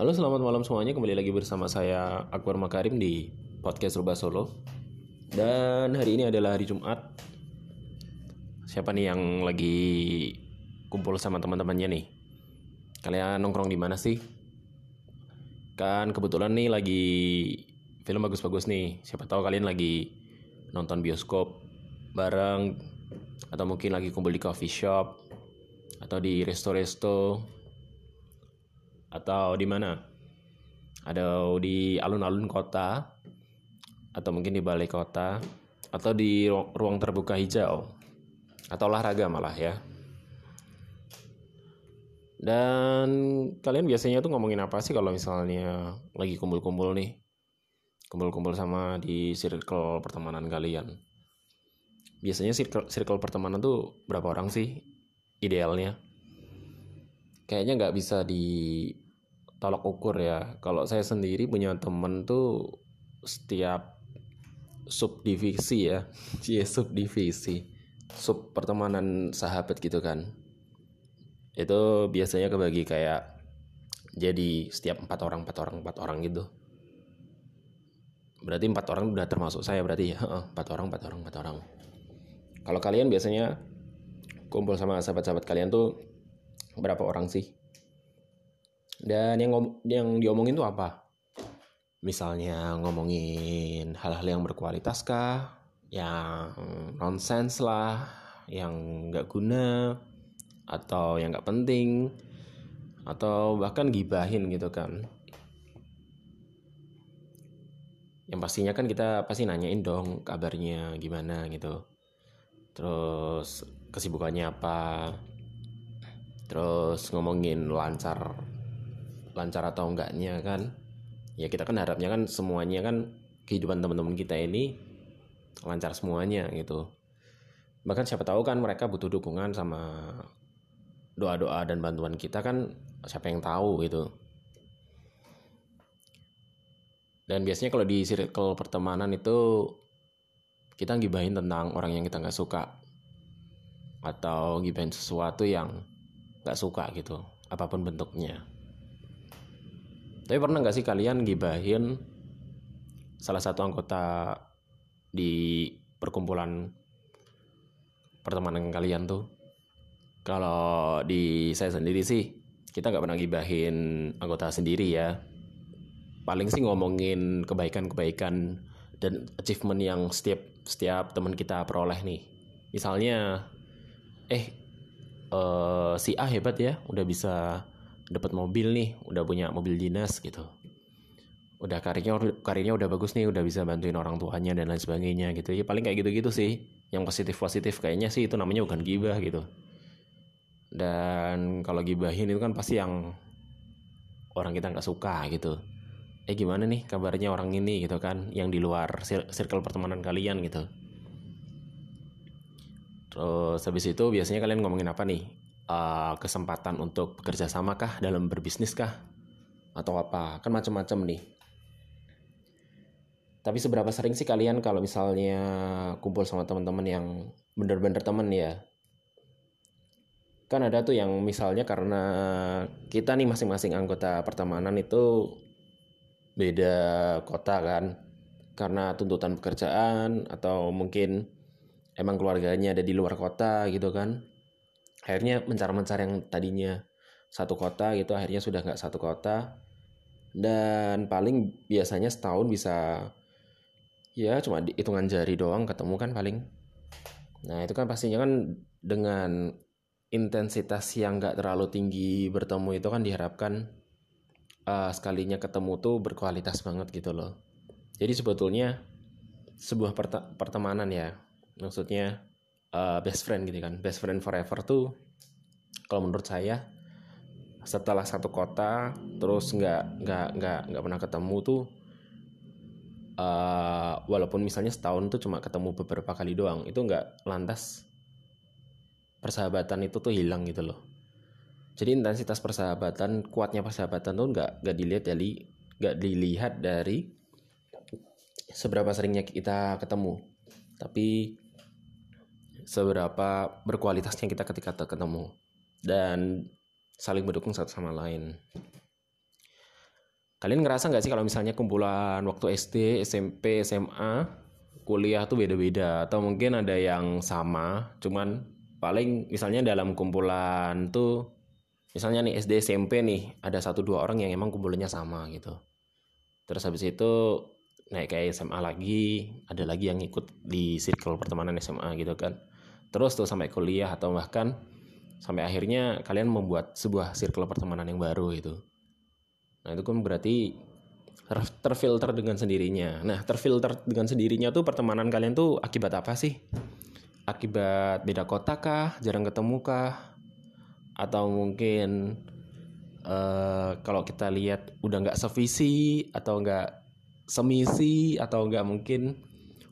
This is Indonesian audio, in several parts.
Halo selamat malam semuanya. Kembali lagi bersama saya Akbar Makarim di podcast Rubah Solo. Dan hari ini adalah hari Jumat. Siapa nih yang lagi kumpul sama teman-temannya nih? Kalian nongkrong di mana sih? Kan kebetulan nih lagi film bagus-bagus nih. Siapa tahu kalian lagi nonton bioskop bareng Atau mungkin lagi kumpul di coffee shop Atau di resto-resto atau di mana? Ada di alun-alun kota atau mungkin di balai kota atau di ruang terbuka hijau atau olahraga malah ya. Dan kalian biasanya tuh ngomongin apa sih kalau misalnya lagi kumpul-kumpul nih? Kumpul-kumpul sama di circle pertemanan kalian. Biasanya circle, circle pertemanan tuh berapa orang sih idealnya? kayaknya nggak bisa di tolak ukur ya. Kalau saya sendiri punya temen tuh setiap subdivisi ya. Sub subdivisi. Sub pertemanan sahabat gitu kan. Itu biasanya kebagi kayak jadi setiap empat orang empat orang empat orang gitu. Berarti empat orang udah termasuk saya berarti ya? Empat orang empat orang empat orang. Kalau kalian biasanya kumpul sama sahabat-sahabat kalian tuh berapa orang sih dan yang yang diomongin tuh apa? Misalnya ngomongin hal-hal yang berkualitas kah? Yang nonsens lah yang nggak guna atau yang nggak penting atau bahkan gibahin gitu kan. Yang pastinya kan kita pasti nanyain dong kabarnya gimana gitu. Terus kesibukannya apa? Terus ngomongin lancar lancar atau enggaknya kan ya kita kan harapnya kan semuanya kan kehidupan teman-teman kita ini lancar semuanya gitu. Bahkan siapa tahu kan mereka butuh dukungan sama doa-doa dan bantuan kita kan siapa yang tahu gitu. Dan biasanya kalau di circle pertemanan itu kita gibahin tentang orang yang kita nggak suka atau gibahin sesuatu yang nggak suka gitu apa pun bentuknya tapi pernah nggak sih kalian gibahin salah satu anggota di perkumpulan pertemanan kalian tuh? Kalau di saya sendiri sih kita nggak pernah gibahin anggota sendiri ya. Paling sih ngomongin kebaikan-kebaikan dan achievement yang setiap setiap teman kita peroleh nih. Misalnya eh uh, si A hebat ya udah bisa dapat mobil nih udah punya mobil dinas gitu. Udah karirnya karirnya udah bagus nih udah bisa bantuin orang tuanya dan lain sebagainya gitu. Ya paling kayak gitu-gitu sih. Yang positif positif kayaknya sih itu namanya bukan gibah gitu. Dan kalau gibahin itu kan pasti yang orang kita nggak suka gitu. Eh gimana nih kabarnya orang ini gitu kan yang di luar circle pertemanan kalian gitu. Terus habis itu biasanya kalian ngomongin apa nih? Uh, kesempatan untuk bekerja sama kah dalam berbisnis kah? Atau apa? Kan macam-macam nih. Tapi seberapa sering sih kalian kalau misalnya kumpul sama teman-teman yang bener-bener temen ya? Kan ada tuh yang misalnya karena kita nih masing-masing anggota pertemanan itu beda kota kan. Karena tuntutan pekerjaan atau mungkin emang keluarganya ada di luar kota gitu kan akhirnya mencar-mencar yang tadinya satu kota gitu akhirnya sudah nggak satu kota. Dan paling biasanya setahun bisa ya cuma hitungan jari doang ketemu kan paling. Nah itu kan pastinya kan dengan intensitas yang nggak terlalu tinggi bertemu itu kan diharapkan uh, sekalinya ketemu tuh berkualitas banget gitu loh. Jadi sebetulnya sebuah pertemanan ya. Maksudnya uh, best friend gitu kan. Best friend forever tuh kalau menurut saya setelah satu kota terus nggak nggak nggak nggak pernah ketemu tuh uh, walaupun misalnya setahun tuh cuma ketemu beberapa kali doang itu nggak lantas persahabatan itu tuh hilang gitu loh. Jadi intensitas persahabatan kuatnya persahabatan tuh nggak nggak dilihat dari nggak dilihat dari seberapa seringnya kita ketemu. Tapi seberapa berkualitasnya kita ketika ketemu dan saling mendukung satu sama lain. kalian ngerasa nggak sih kalau misalnya kumpulan waktu SD SMP SMA kuliah tuh beda-beda? Atau mungkin ada yang sama cuman paling misalnya dalam kumpulan tuh misalnya nih SD SMP nih ada satu dua orang yang emang kumpulannya sama gitu. Terus habis itu naik kayak SMA lagi ada lagi yang ikut di circle pertemanan SMA gitu kan terus tuh sampai kuliah atau bahkan sampai akhirnya kalian membuat sebuah circle pertemanan yang baru itu nah itu kan berarti terfilter dengan sendirinya. Nah terfilter dengan sendirinya tuh pertemanan kalian tuh akibat apa sih? Akibat beda kota kah? Jarang ketemu kah? Atau mungkin uh, kalau kita lihat udah nggak sevisi atau nggak semisi atau nggak mungkin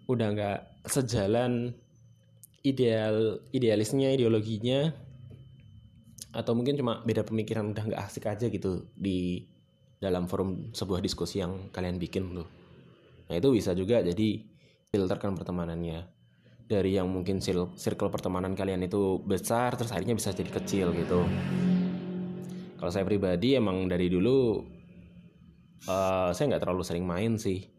udah nggak sejalan ideal idealisnya ideologinya atau mungkin cuma beda pemikiran udah nggak asik aja gitu di dalam forum sebuah diskusi yang kalian bikin tuh. Nah itu bisa juga jadi filterkan pertemanannya. Dari yang mungkin circle pertemanan kalian itu besar terus akhirnya bisa jadi kecil gitu. Kalau saya pribadi emang dari dulu uh, saya nggak terlalu sering main sih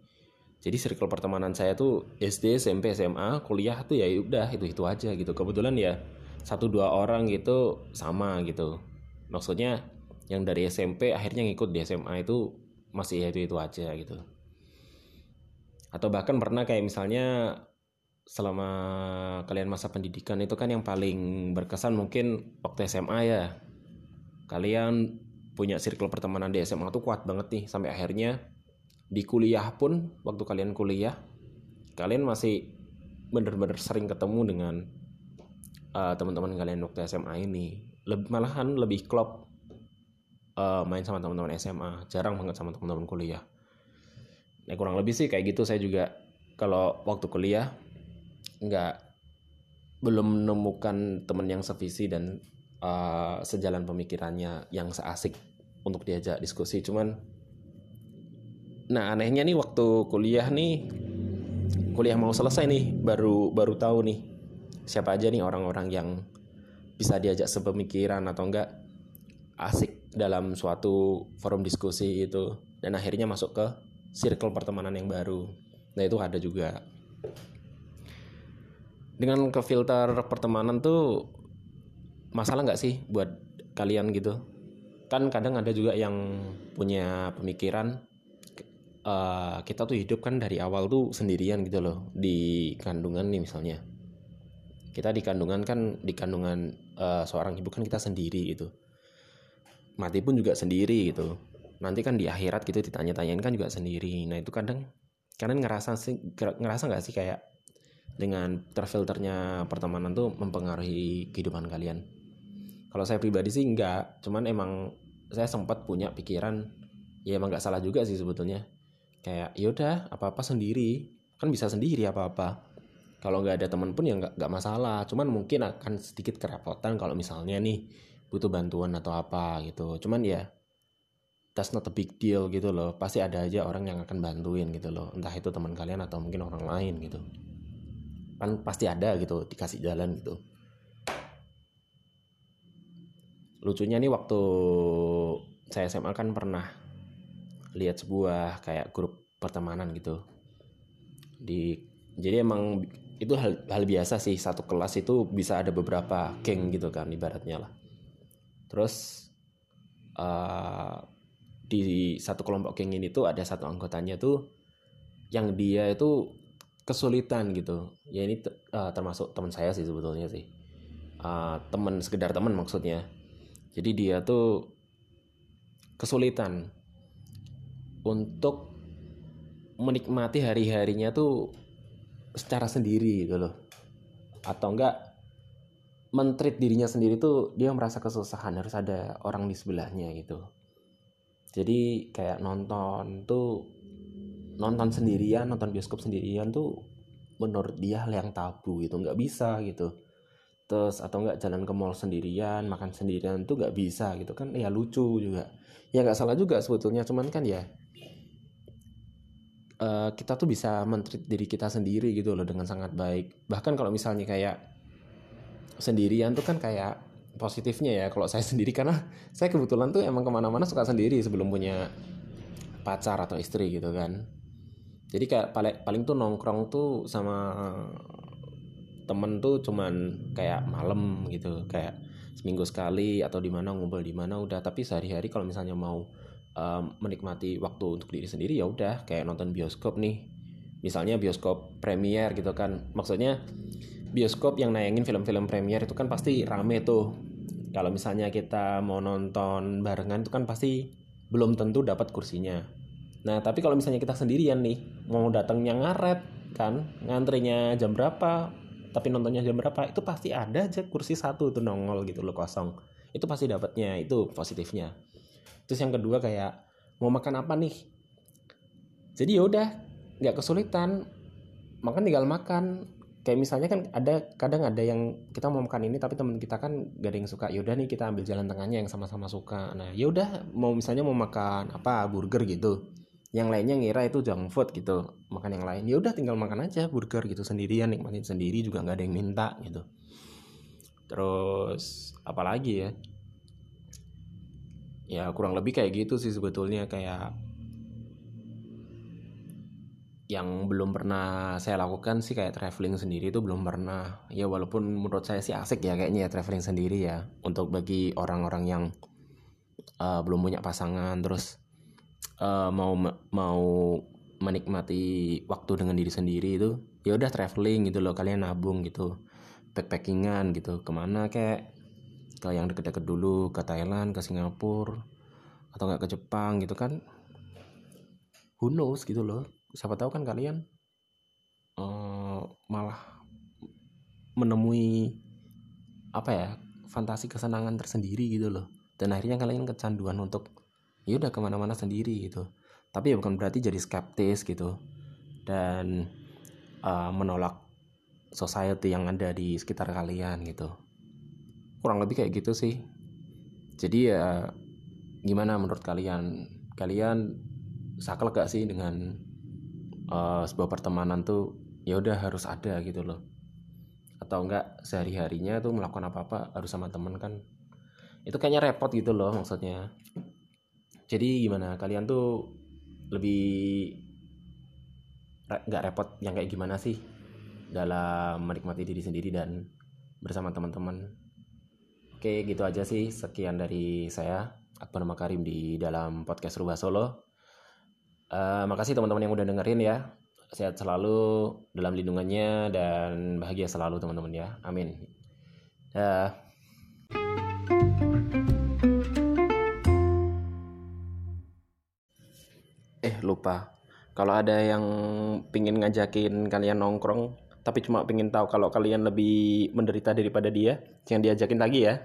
jadi circle pertemanan saya tuh SD SMP SMA kuliah tuh ya udah itu itu aja gitu. Kebetulan ya satu dua orang gitu sama gitu. Maksudnya yang dari SMP akhirnya ngikut di SMA itu masih ya itu itu aja gitu. Atau bahkan pernah kayak misalnya selama kalian masa pendidikan itu kan yang paling berkesan mungkin waktu SMA ya. Kalian punya circle pertemanan di SMA tuh kuat banget nih sampai akhirnya di kuliah pun waktu kalian kuliah kalian masih bener-bener sering ketemu dengan uh, teman-teman kalian waktu SMA ini. Leb malahan lebih klop uh, main sama teman-teman SMA jarang banget sama teman-teman kuliah. Nah kurang lebih sih kayak gitu. Saya juga kalau waktu kuliah nggak belum menemukan teman yang sevisi dan uh, sejalan pemikirannya yang seasik untuk diajak diskusi. Cuman nah anehnya nih waktu kuliah nih kuliah mau selesai nih baru baru tahu nih siapa aja nih orang-orang yang bisa diajak sepemikiran atau enggak asik dalam suatu forum diskusi itu. Dan akhirnya masuk ke circle pertemanan yang baru. Nah itu ada juga. Dengan ke filter pertemanan tuh masalah nggak sih buat kalian gitu? Kan kadang ada juga yang punya pemikiran uh, kita tuh hidup kan dari awal tuh sendirian gitu loh di kandungan nih misalnya. Kita di kandungan kan di kandungan uh, seorang ibu kan kita sendiri gitu. Mati pun juga sendiri gitu. Nanti kan di akhirat gitu ditanya-tanyain kan juga sendiri. Nah itu kadang kalian ngerasa sih ngerasa nggak sih kayak dengan terfilternya pertemanan tuh mempengaruhi kehidupan kalian? Kalau saya pribadi sih enggak cuman emang saya sempat punya pikiran ya emang nggak salah juga sih sebetulnya kayak yaudah apa apa sendiri. Kan bisa sendiri apa apa kalau nggak ada teman pun ya nggak nggak masalah. Cuman mungkin akan sedikit kerepotan kalau misalnya nih butuh bantuan atau apa gitu. Cuman ya that's not a big deal gitu loh. Pasti ada aja orang yang akan bantuin gitu loh. Entah itu teman kalian atau mungkin orang lain gitu. Kan pasti ada gitu dikasih jalan gitu. Lucunya nih waktu saya SMA kan pernah lihat sebuah kayak grup pertemanan gitu. Di jadi emang itu hal, hal biasa sih satu kelas itu bisa ada beberapa geng gitu kan ibaratnya lah. Terus uh, di satu kelompok geng ini tuh ada satu anggotanya tuh yang dia itu kesulitan gitu. Ya ini uh, termasuk teman saya sih sebetulnya sih. Uh, teman sekedar teman maksudnya. Jadi dia tuh kesulitan untuk menikmati hari-harinya tuh secara sendiri gitu loh. Atau enggak mentrit dirinya sendiri tuh dia merasa kesusahan harus ada orang di sebelahnya gitu. Jadi kayak nonton tuh nonton sendirian nonton bioskop sendirian tuh menurut dia hal yang tabu gitu nggak bisa gitu. Terus atau nggak jalan ke mall sendirian makan sendirian tuh nggak bisa gitu kan. Ya lucu juga. Ya nggak salah juga sebetulnya cuman kan ya uh, kita tuh bisa menteri diri kita sendiri gitu loh dengan sangat baik. Bahkan kalau misalnya kayak sendirian tuh kan kayak positifnya ya. Kalau saya sendiri karena saya kebetulan tuh emang ke mana-mana suka sendiri sebelum punya pacar atau istri gitu kan. Jadi kayak paling paling tuh nongkrong tuh sama temen tuh cuman kayak malam gitu. Kayak seminggu sekali atau di mana ngumpul di mana udah. Tapi sehari-hari kalau misalnya mau um, menikmati waktu untuk diri sendiri ya udah kayak nonton bioskop nih. Misalnya bioskop premier gitu kan. Maksudnya bioskop yang nayangin film-film premier itu kan pasti rame tuh. Kalau misalnya kita mau nonton barengan itu kan pasti belum tentu dapat kursinya. Nah tapi kalau misalnya kita sendirian nih mau datangnya ngaret kan ngantrinya jam berapa tapi nontonnya jam berapa itu pasti ada aja kursi satu tuh nongol gitu loh kosong. Itu pasti dapatnya itu positifnya terus yang kedua kayak mau makan apa nih? Jadi ya udah nggak kesulitan. Makan tinggal makan. Kayak misalnya kan ada kadang ada yang kita mau makan ini tapi teman kita kan gak ada yang suka. Yaudah nih kita ambil jalan tengahnya yang sama-sama suka. Nah yaudah mau misalnya mau makan apa burger gitu. Yang lainnya ngira itu junk food gitu. Makan yang lain ya udah tinggal makan aja burger gitu sendirian nikmatin sendiri juga nggak ada yang minta gitu. Terus apalagi ya ya kurang lebih kayak gitu sih sebetulnya kayak yang belum pernah saya lakukan sih kayak traveling sendiri itu belum pernah. Ya walaupun menurut saya sih asik ya kayaknya ya traveling sendiri ya untuk bagi orang-orang yang uh, belum punya pasangan terus uh, mau mau menikmati waktu dengan diri sendiri itu ya udah traveling gitu loh kalian nabung gitu backpackingan gitu ke mana kayak ke yang deket-deket dulu ke Thailand ke Singapura atau nggak ke Jepang gitu kan. Who knows gitu loh. Siapa tahu kan kalian uh, malah menemui apa ya fantasi kesenangan tersendiri gitu loh. Dan akhirnya kalian kecanduan untuk ya udah ke mana-mana sendiri gitu. Tapi ya bukan berarti jadi skeptis gitu. Dan uh, menolak society yang ada di sekitar kalian gitu kurang lebih kayak gitu sih. Jadi ya gimana menurut kalian? Kalian saklek gak sih dengan uh, sebuah pertemanan tuh ya udah harus ada gitu loh. Atau enggak sehari harinya tuh melakukan apa apa harus sama temen kan? Itu kayaknya repot gitu loh maksudnya. Jadi gimana? Kalian tuh lebih nggak repot yang kayak gimana sih dalam menikmati diri sendiri dan bersama teman-teman Oke, gitu aja sih. Sekian dari saya, Akbar Makarim di dalam podcast Rubah Solo. Uh, makasih teman-teman yang udah dengerin ya. Sehat selalu dalam lindungannya dan bahagia selalu teman-teman ya. Amin. Uh. Eh lupa. Kalau ada yang pingin ngajakin kalian nongkrong tapi cuma pengen tahu kalau kalian lebih menderita daripada dia, jangan diajakin lagi ya.